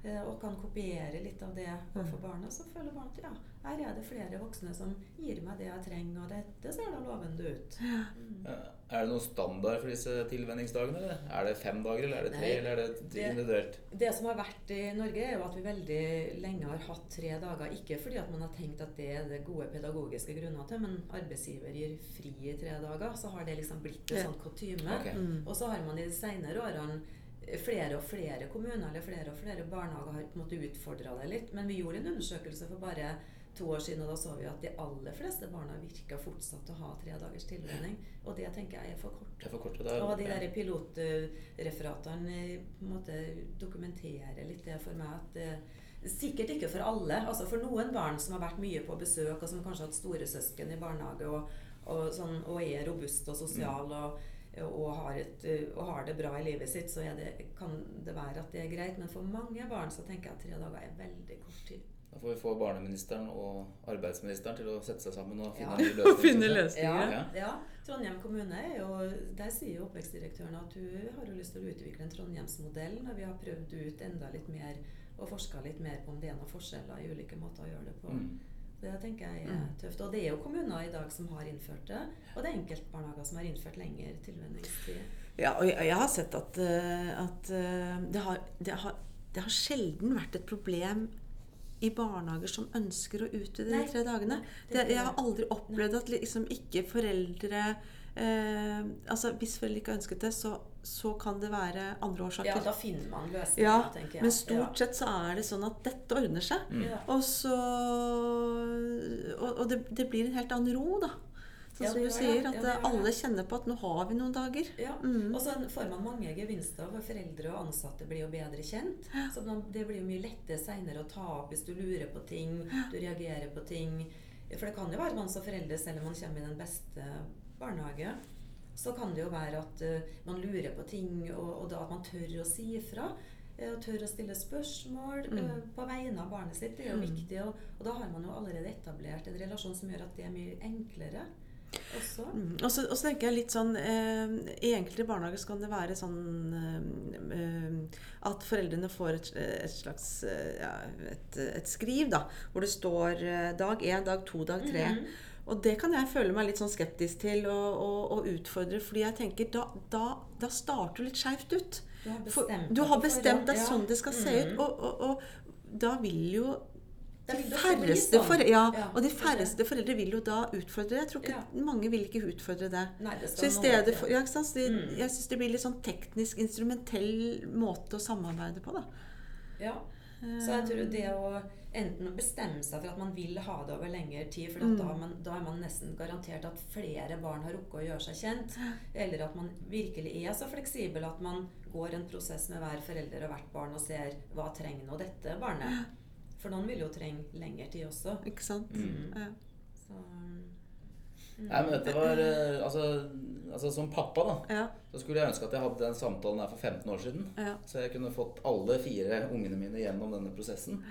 eh, og kan kopiere litt av det overfor barnet så føler barnet at ja, her er det flere voksne som gir meg det jeg trenger, og dette ser da lovende ut. Mm. Er det noen standard for disse tilvenningsdagene? eller? Er det fem dager, eller er det tre, Nei, eller er det det- individuelt? Det som har vært i Norge, er jo at vi veldig lenge har hatt tre dager. Ikke fordi at man har tenkt at det er det gode pedagogiske grunner til, men arbeidsgiver gir fri i tre dager. Så har det liksom blitt en sånn kutyme. Okay. Mm. Og så har man i de senere årene flere og flere kommuner eller flere og flere barnehager har på en måte utfordra det litt. Men vi gjorde en undersøkelse for bare to år siden, og da så vi at de aller fleste barna virka fortsatt å ha tre dagers tilvenning. Og det tenker jeg er for kort. Det er for kort det er, Og de Ja. der pilotreferatene eh, dokumenterer litt det for meg at det, Sikkert ikke for alle. altså For noen barn som har vært mye på besøk, og som kanskje har hatt storesøsken i barnehage og, og, sånn, og er robust og sosial og, og, har et, og har det bra i livet sitt, så det, kan det være at det er greit. Men for mange barn så tenker jeg at tre dager er veldig kort tid. Da får vi få barneministeren og arbeidsministeren til å sette seg sammen og finne Ja. en ny. (laughs) Finne løsninger. Ja, Ja. ja. Trondheim kommune er jo Der sier jo oppvekstdirektøren at hun har jo lyst til å utvikle en Trondheimsmodell når vi har prøvd ut enda litt mer og forska litt mer på om det er noen forskjeller i ulike måter å gjøre det på. Mm. Det tenker jeg er tøft. Og det er jo kommuner i dag som har innført det. Og det er enkeltbarnehager som har innført lengre tilvenningstid. Ja, og jeg, jeg har sett at, eh, at eh, det, har, det, har, det har sjelden vært et problem i barnehager som ønsker å utvide de tre dagene. det jeg har aldri opplevd at liksom ikke foreldre eh, Altså Hvis foreldre ikke har ønsket det, så, så kan det være andre årsaker. Ja, da finner man løsninger, Ja, tenker jeg. men stort sett så er det sånn at dette ordner seg. Mm. Og så Og, og det, det blir en helt annen ro, da. Sånn som ja, du sier, at Ja, alle kjenner på at nå har vi noen dager. Ja, Mm. og så får man mange gevinster. for Foreldre og ansatte blir jo bedre kjent. Så det blir jo mye lettere seinere å ta opp hvis du lurer på ting, du reagerer på ting. For det kan jo være man som forelder, selv om man kommer i den beste barnehage, så kan det jo være at uh, man lurer på ting, og, og da at man tør å si ifra. eh, Og tør å stille spørsmål Mm. uh, på vegne av barnet sitt. Det er jo viktig. Og, og da har man jo allerede etablert en relasjon som gjør at det er mye enklere. Mm. Og så og så tenker jeg litt sånn eh, I enkelte barnehager så kan det være sånn eh, eh, at foreldrene får et, et slags eh, ja, et, et skriv da, hvor det står eh, dag én, dag to, dag tre. Mhm. Og det kan jeg føle meg litt sånn skeptisk til og, og, og utfordre, fordi jeg tenker da, da, da starter du litt skeivt ut. Du har For, bestemt du deg har bestemt deg ja. sånn det skal se ut, og, og, da vil jo de færreste for, ja, Ja, og de færreste foreldre vil jo da utfordre det. Jeg tror ikke Ja. Mange vil ikke utfordre det. Nei, det Så i stedet for, ja? Så de, Mm. Jeg syns det blir litt sånn teknisk, instrumentell måte å samarbeide på, da. Ja. Så jeg tror det å enten å bestemme seg for at man vil ha det over lengre tid, for Mm. da, man, da er man nesten garantert at flere barn har rukket å gjøre seg kjent, eller at man virkelig er så fleksibel at man går en prosess med hver forelder og hvert barn og ser hva trenger nå dette barnet. For noen vil jo trenge lengre tid også. Ikke sant? Mm. Ja. Så, mm. Nei, men dette var eh, altså, altså som pappa, da, Ja, så skulle jeg ønske at jeg hadde den samtalen her for 15 år siden. ja. Så jeg kunne fått alle fire ungene mine gjennom denne prosessen.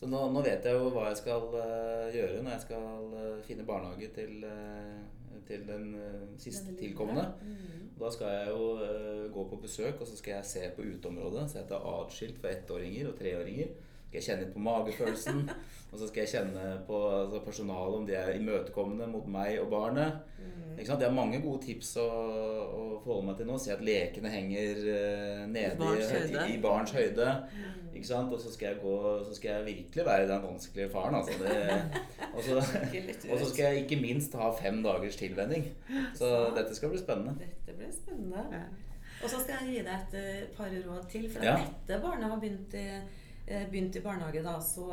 Så nå, nå vet jeg jo hva jeg skal uh, gjøre når jeg skal uh, finne barnehage til, uh, til den siste sist tilkommende. Mm. Da skal jeg jo gå på besøk, og så skal jeg se på uteområdet. Så jeg er atskilt for ettåringer og treåringer. Skal jeg kjenne litt på magefølelsen. (laughs) og så skal jeg kjenne på altså, personalet om de er imøtekommende mot meg og barnet. Mm. Ikke sant? Det er mange gode tips å, å forholde meg til nå. Se at lekene henger uh, nede barns i, høyde. i, barns høyde. Ikke sant? Og så skal jeg gå Så skal jeg virkelig være den vanskelige faren. Altså. Det, (laughs) og, så, og så skal jeg ikke minst ha fem dagers tilvenning. Så dette skal bli spennende. Dette blir spennende. Ja. Og så skal jeg gi deg et eh, par råd til. For Ja. etter barnet har begynt i, eh, begynt i barnehage, da, så,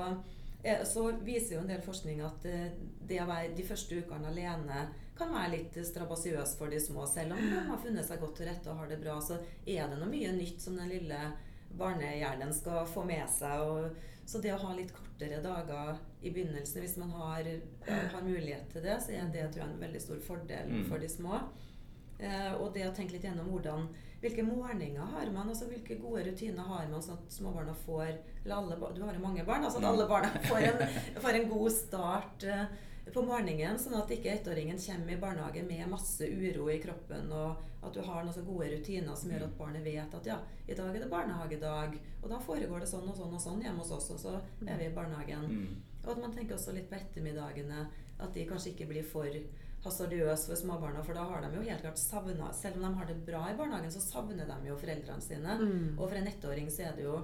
eh, så viser jo en del forskning at eh, det å være de første ukene alene kan være litt strabasiøst for de små. Selv om de har funnet seg godt til rette og har det bra, så er det noe mye nytt som den lille barnehjernen skal få med seg. Og, så det å ha litt kortere dager i begynnelsen, hvis man har, har mulighet til det, så er det tror jeg, en veldig stor fordel Mm. for de små. Eh, og det å tenke litt gjennom hvordan, hvilke morgener har man, altså hvilke gode rutiner har man sånn at småbarna får eller alle, Du har jo mange barn, altså at Mm. alle barna (laughs) får en, får en god start. eh, på morgenen, sånn at ikke ettåringen kommer i barnehage med masse uro i kroppen, og at du har noen gode rutiner som gjør at barnet vet at ja, i dag er det barnehagedag, og da foregår det sånn og sånn og sånn hjemme hos oss, og så er vi i barnehagen. Mm. Og at man tenker også litt på ettermiddagene, at de kanskje ikke blir for hasardiøse for småbarna, for da har de jo helt klart savna Selv om de har det bra i barnehagen, så savner de jo foreldrene sine. Mm. Og for en ettåring så er det jo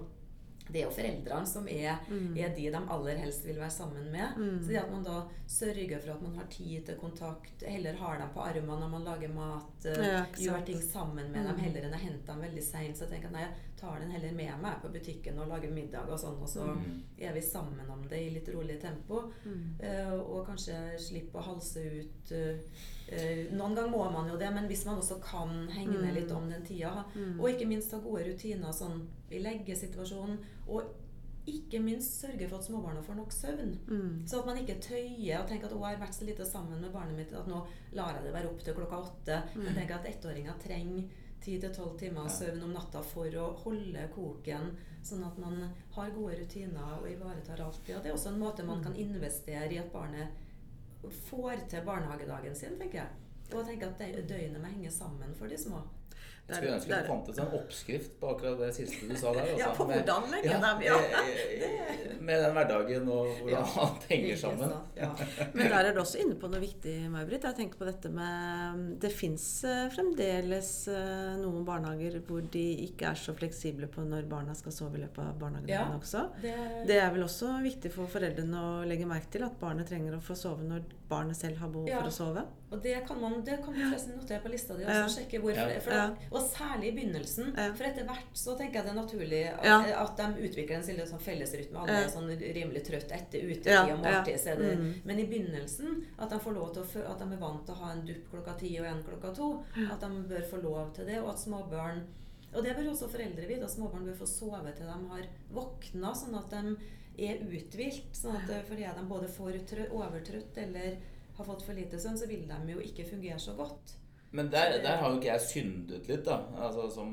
det er jo foreldrene som er, Mm. er de de aller helst vil være sammen med. Mm. Så det at man da sørger for at man har tid til kontakt, heller har dem på armene når man lager mat, eh, Ja, gjør ting sammen med dem, Mm. heller enn å hente dem veldig seint. Så jeg tenker at nei, jeg tar den heller med meg på butikken og lager middag og sånn, og så Mm. er vi sammen om det i litt rolig tempo. Mm. Eh, og kanskje slippe å halse ut eh, Noen ganger må man jo det, men hvis man også kan henge ned litt om den tida. Mm. Og ikke minst ha gode rutiner sånn i leggesituasjonen. Og ikke minst sørge for at småbarna får nok søvn. Mm. Så at man ikke tøyer og tenker at 'å, jeg har vært så lite sammen med barnet mitt at nå lar jeg det være opp til klokka åtte'. Mm. Men tenk at ettåringer trenger 10-12 timer søvn om natta for å holde koken, sånn at man har gode rutiner og ivaretar alt. Og det er også en måte man Mm. kan investere i at barnet får til barnehagedagen sin, tenker jeg. Og jeg tenker at dø- døgnet må henge sammen for de små. Det er- Skulle ønske det fantes en oppskrift på akkurat det siste du sa der. Også, Ja, på Med- hvordan legge ja, dem, ja. eh, Med den hverdagen og (laughs) hvordan Ja, man henger sammen. Ja. Men der er du også inne på noe viktig, May-Britt. Jeg tenker på dette med Det fins fremdeles eh, noen barnehager hvor de ikke er så fleksible på når barna skal sove i løpet av barnehagedagen også. Det, Det er vel også viktig for foreldrene å legge merke til at barnet trenger å få sove når barnet selv har behov Ja. for å sove. Og det kan man det kan du forresten notere på lista di. Ja. Også, sjekke hvorfor, Ja. for Ja. Og særlig i begynnelsen. Ja. For etter hvert så tenker jeg det er naturlig at, Ja. at de utvikler en sånn- sånn fellesrytme. Alle er sånn rimelig trøtt etter utetid Ja, og måltid. Så er det, Mm. Men i begynnelsen at de får lov til å at de er vant til å ha en dupp klokka ti og en klokka to. At de bør få lov til det. Og at småbarn Og det bør også foreldre vite. At småbarn bør få sove til de har våkna, sånn at de er uthvilt. Sånn at eh, fordi de både får overtrøtt eller har fått for lite søvn, så vil de jo ikke fungere så godt. Men der, der har jo ikke jeg syndet litt, da. Altså som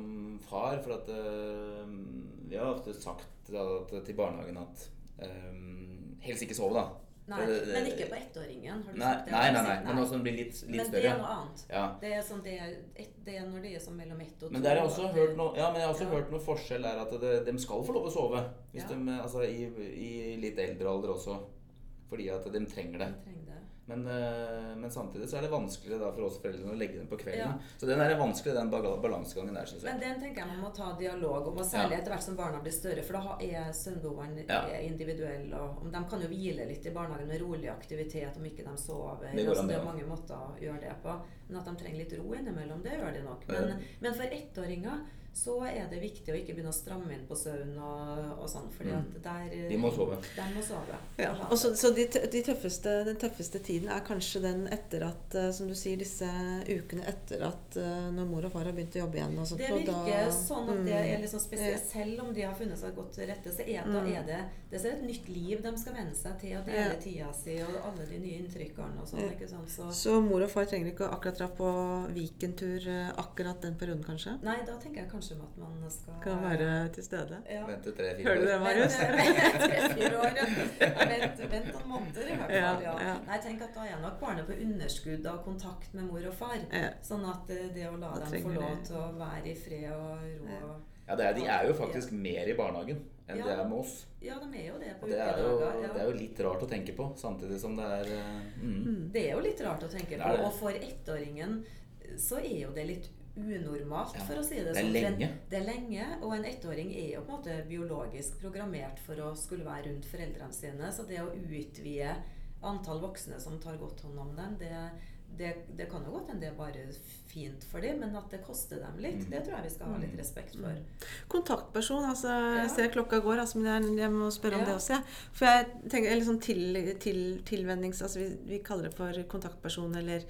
far. For at øh, Vi har ofte sagt da, til barnehagen at øh, helst ikke sove, da. Nei, men ikke på ettåringen. Har du Nei, sagt det? nei, nei, nei. Men også den blir litt, litt Men det er noe annet. Ja. Det er, sånn, det, er et, det er når det er sånn mellom ett og to. Men der har jeg også hørt noe, ja, men jeg har også Ja. hørt noe forskjell der at det, de skal få lov å sove. Hvis Ja. de, altså, i, I litt eldre alder også. Fordi at de trenger det. de trenger det. Men, eh, men samtidig så er det vanskeligere for oss foreldrene å legge dem på kvelden. Ja. Så den er vanskelig, den balansegangen der, syns Men den tenker jeg man må ta dialog om, og særlig Ja. etter hvert som barna blir større. For da er søvnbehovene Ja. individuelle. Og om de kan jo hvile litt i barnehagen med rolig aktivitet om ikke de sover. Det altså, det er mange måter å gjøre det på. Men at de trenger litt ro innimellom, det gjør de nok. Men, men for ettåringer så er det viktig å ikke begynne å stramme inn på søvn og, og sånn. fordi at der De må sove. De må sove. Ja. Og så, så de, de tøffeste, den tøffeste tiden er kanskje den etter at, eh, som du sier, disse ukene etter at eh, når mor og far har begynt å jobbe igjen. Og sånt, Det og virker da- sånn at det Mm. er liksom spesielt. Selv om de har funnet seg godt til rette, så er, da Mm. er det, det er et nytt liv de skal venne seg til. Og dele Ja. tida si og alle de nye inntrykkene og sånn. Ja. ikke sant? Så, Så mor og far trenger ikke akkurat dra på Viken-tur eh, akkurat den perioden, kanskje? nei, da tenker jeg kanskje at man skal Kan være til stede. ja. Vente tre-fire Hører du det, Marius? Marius? Tre-fire år. ja. Vent, vent noen måneder i hvert fall. Ja, Ja. Nei, tenk at da er nok barnet på underskudd av kontakt med mor og far. Ja. Sånn at eh, det å la Da dem få lov til å være i fred og ro Ja. og Ja, det er, de er jo faktisk mer i barnehagen enn Ja. de er med oss. Ja, de er jo det på Og det er, jo, ja. det er jo litt rart å tenke på, samtidig som det er eh, mm. Det er jo litt rart å tenke på. Og for ettåringen så er jo det litt unormalt, Ja, for å si det det er sånn. En- lenge. Det er lenge, og en ettåring er jo på en måte biologisk programmert for å skulle være rundt foreldrene sine. Så det å utvide antall voksne som tar godt hånd om dem, det, det, det kan jo godt hende det er bare fint for dem, men at det koster dem litt, Mm. det tror jeg vi skal ha litt respekt for. Kontaktperson, altså Ja. Jeg ser klokka går, altså, men jeg, jeg må spørre om Ja. det også. jeg. For jeg tenker, eller sånn til, til, tilvennings... Altså vi, vi kaller det for kontaktperson eller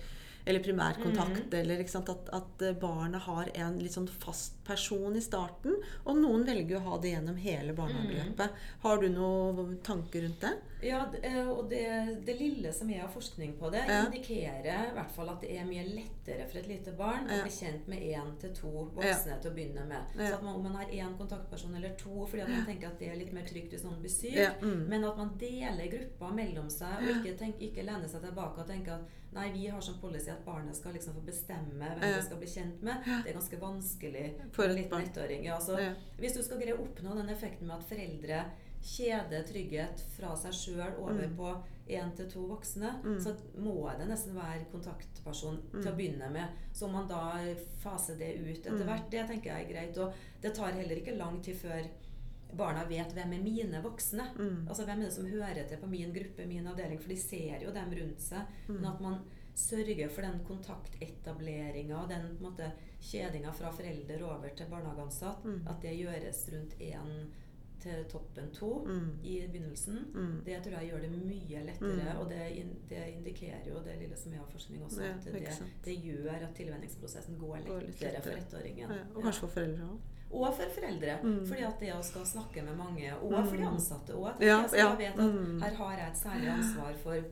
eller primærkontakt, eller ikke sant, at, at eh, barnet har en litt sånn fast person i starten. Og noen velger å ha det gjennom hele barnehageløpet. Har du noen tanker rundt det? Ja, eh, og det, det lille som er av forskning på det, Ja. indikerer i hvert fall at det er mye lettere for et lite barn Ja. å bli kjent med én til to voksne til å begynne med. Ja. Så at man, om man har én kontaktperson eller to, fordi at man tenker at det er litt mer trygt hvis noen blir syk. Ja, mm. Men at man deler grupper mellom seg, og ikke, tenk, ikke lener seg tilbake og tenker at nei, vi har som policy at barnet skal liksom få bestemme hvem Ja. det skal bli kjent med. Det er ganske vanskelig For en liten ettåring. Ja, så Ja. hvis du skal greie å oppnå den effekten med at foreldre kjeder trygghet fra seg sjøl over Mm. på én til to voksne, så må det nesten være kontaktperson Mm. til å begynne med. Så om man da faser det ut etter hvert, det tenker jeg er greit. Og det tar heller ikke lang tid før barna vet hvem er mine voksne. Mm. Altså hvem er det som hører til på min gruppe, min avdeling. For de ser jo dem rundt seg. Mm. Men at man sørger for den kontaktetableringa og den måte kjedinga fra forelder over til barnehageansatt, Mm. at det gjøres rundt én til toppen to Mm. i begynnelsen, Mm. det tror jeg gjør det mye lettere. Mm. Og det, in det indikerer jo det lille som er av forskning også, Ja, at det, det gjør at tilvenningsprosessen går Går lettere, for ettåringen. Ja, og kanskje for foreldre òg. Og for foreldre. Mm. Fordi at det å skal snakke med mange, og Mm. for de ansatte òg. Ja, ja. jeg vet at Mm. her har jeg et særlig ansvar for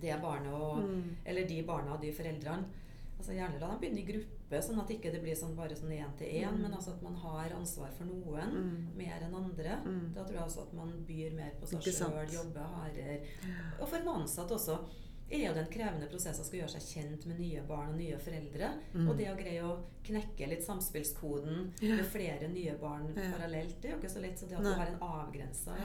det barnet og Mm. Eller de barna og de foreldrene. Altså Gjerne la dem begynne i gruppe, sånn at ikke det blir sånn bare sånn én til én. Men altså at man har ansvar for noen Mm. mer enn andre. Mm. Da tror jeg også at man byr mer på seg Ikke sjøl, jobber hardere. Og for en ansatt også er jo den krevende prosessen å skal gjøre seg kjent med nye barn og nye foreldre. Mm. Og det å greie å knekke litt samspillskoden Ja. med flere nye barn Ja. parallelt, det er jo ikke så lett. Så det at du har en avgrensa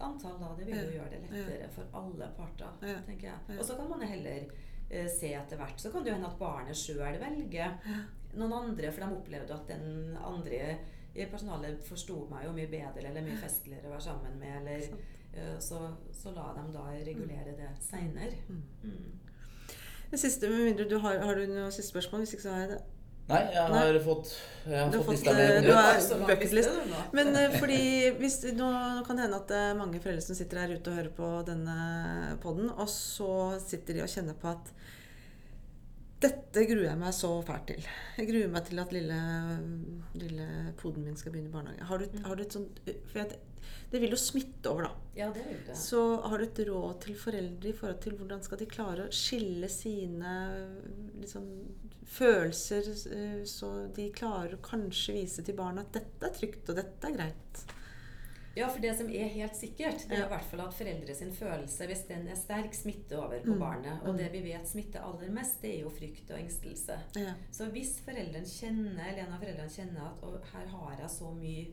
antall da, det vil jo gjøre det lettere for alle parter, Ja. tenker jeg. Og så kan man heller eh, se etter hvert. Så kan det jo hende at barnet sjøl velger noen andre, for de opplevde at den andre i personalet forsto meg jo mye bedre eller mye festligere å være sammen med. Eller, Sant. Eh, så, så la dem da regulere det seinere. Mm. Det siste, med mindre du har, har du noe siste spørsmål? Hvis ikke så har jeg det. Nei, jeg Nei. har fått Jeg har Du har fått lista eh, mi. du har- Så lang bucket list. liste. Men eh, fordi hvis, nå, nå kan det hende at det er mange foreldre som sitter her ute og hører på denne podden, og så sitter de og kjenner på at dette gruer jeg meg så fælt til. Jeg gruer meg til at lille, lille poden min skal begynne i barnehage. Har du, har du et sånt jeg, det vil jo smitte over, da. Ja, det vil det. Så har du et råd til foreldre i forhold til hvordan skal de klare å skille sine liksom, følelser, eh, så de klarer å kanskje vise til barna at dette er trygt, og dette er greit? Ja, for det som er helt sikkert, det er i hvert fall at foreldre sin følelse, hvis den er sterk, smitter over på Mm. barnet. Og Mm. det vi vet smitter aller mest, det er jo frykt og engstelse. Ja. Så hvis foreldrene kjenner, eller en av foreldrene kjenner at «Å, her har jeg så mye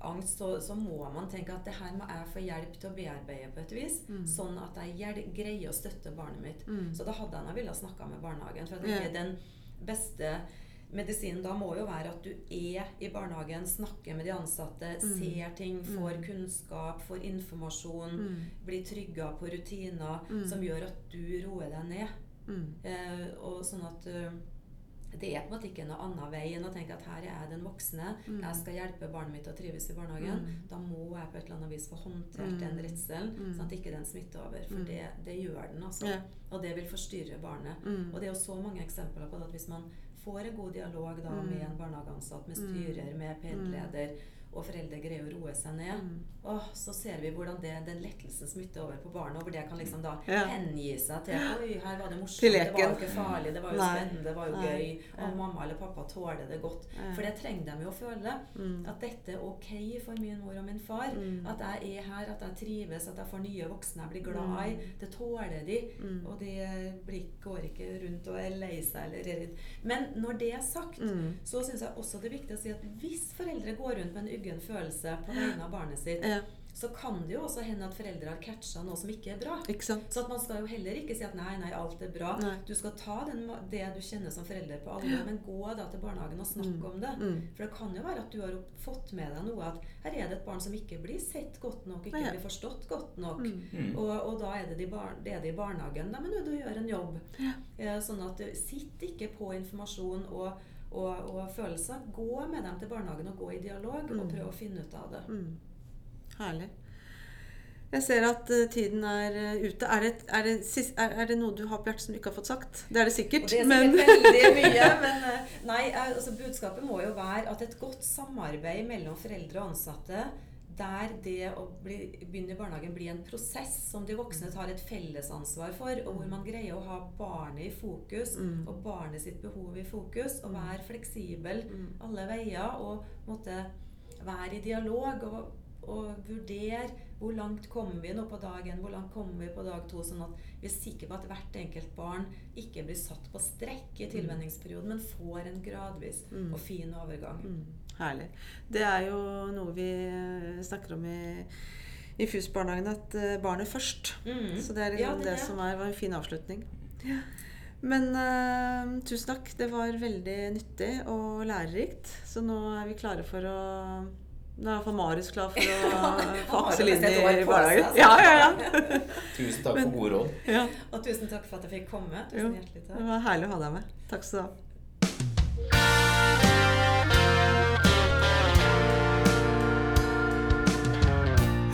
angst, så, så må man tenke at det her må jeg få hjelp til å bearbeide på et vis. Mm. Sånn at jeg greier å støtte barnet mitt. Mm. Så da hadde jeg nå villet snakke med barnehagen. For det Ja. er den beste medisinen da må jo være at du er i barnehagen, snakker med de ansatte, Mm. ser ting, får Mm. kunnskap, får informasjon, Mm. blir trygga på rutiner Mm. som gjør at du roer deg ned. Mm. Eh, og sånn at uh, det er på en måte ikke noe annen vei enn å tenke at her er jeg den voksne. Mm. Jeg skal hjelpe barnet mitt å trives i barnehagen. Da må jeg på et eller annet vis få håndtert den redselen, sånn at ikke den smitter over. For det, det gjør den, altså. Ja. Og det vil forstyrre barnet. Og det er jo så mange eksempler på det at hvis man får en god dialog da Mm. med en barnehageansatt, med Mm. styrer, med PED-leder, og foreldre greier å roe seg ned, Mm. åh, så ser vi hvordan det, den lettelsen smitter over på barnet, og hvor det kan liksom da Ja. hengi seg til Oi, her var det morsomt, det var jo ikke farlig, det var jo Nei. spennende, det var jo Nei. gøy, Ja. og mamma eller pappa tåler det godt. Ja. For det trenger de jo å føle. Mm. At dette er ok for min mor og min far. Mm. At jeg er her, at jeg trives, at jeg får nye voksne jeg blir glad i. Mm. Det tåler de. Mm. Og de blir, går ikke rundt og er lei seg eller er redd. Men når det er sagt, Mm. så syns jeg også det er viktig å si at hvis foreldre går rundt med en uggen følelse på vegne av barnet sitt, Ja. så kan det jo også hende at foreldre har catcha noe som ikke er bra. Ikke sant? Så at man skal jo heller ikke si at nei, nei, alt er bra. Nei. Du skal ta den, det du kjenner som forelder på alvor, men gå da til barnehagen og snakk Mm. om det. Mm. For det kan jo være at du har fått med deg noe at her er det et barn som ikke blir sett godt nok, ikke nei. blir forstått godt nok. Mm. Mm. Og, og da er det, de bar, det er de i barnehagen. Da må du gjøre en jobb. Eh, Sånn at eh, sitt ikke på informasjon og, og, og følelser. Gå med dem til barnehagen og gå i dialog og prøve å finne ut av det. Mm. Herlig. Jeg ser at eh, tiden er eh, ute. Er det, er, det, er, det noe du har på hjertet som du ikke har fått sagt? Det er det Og sikkert. det er men sikkert veldig mye, (laughs) men eh, nei, altså budskapet må jo være at et godt samarbeid mellom foreldre og ansatte, der det å bli, begynne i barnehagen blir en prosess som de voksne tar et fellesansvar for, og hvor man greier å ha barnet i fokus, Mm. og barnet sitt behov i fokus, og være fleksibel Mm. alle veier, og måtte være i dialog og, og vurdere hvor langt kommer vi nå på dagen, hvor langt kommer vi på dag to, sånn at vi er sikre på at hvert enkelt barn ikke blir satt på strekk i tilvenningsperioden, men får en gradvis Mm. og fin overgang. Herlig. Det er jo noe vi eh, snakker om i, i FUS-barnehagen, at eh, barnet først. Mm. Så det er Ja, liksom det er det, det. som er, var en fin avslutning. Men uh, tusen takk. Det var veldig nyttig og lærerikt. Så nå er vi klare for å Nå er i hvert fall Marius klar for å (laughs) få Aksel inn i barnehagen. seg, Ja, altså. ja, ja. (laughs) Tusen takk for gode råd. ja. Og tusen takk for at jeg fikk komme. Jo, Tusen hjertelig det var herlig å ha deg med. Takk skal du ha.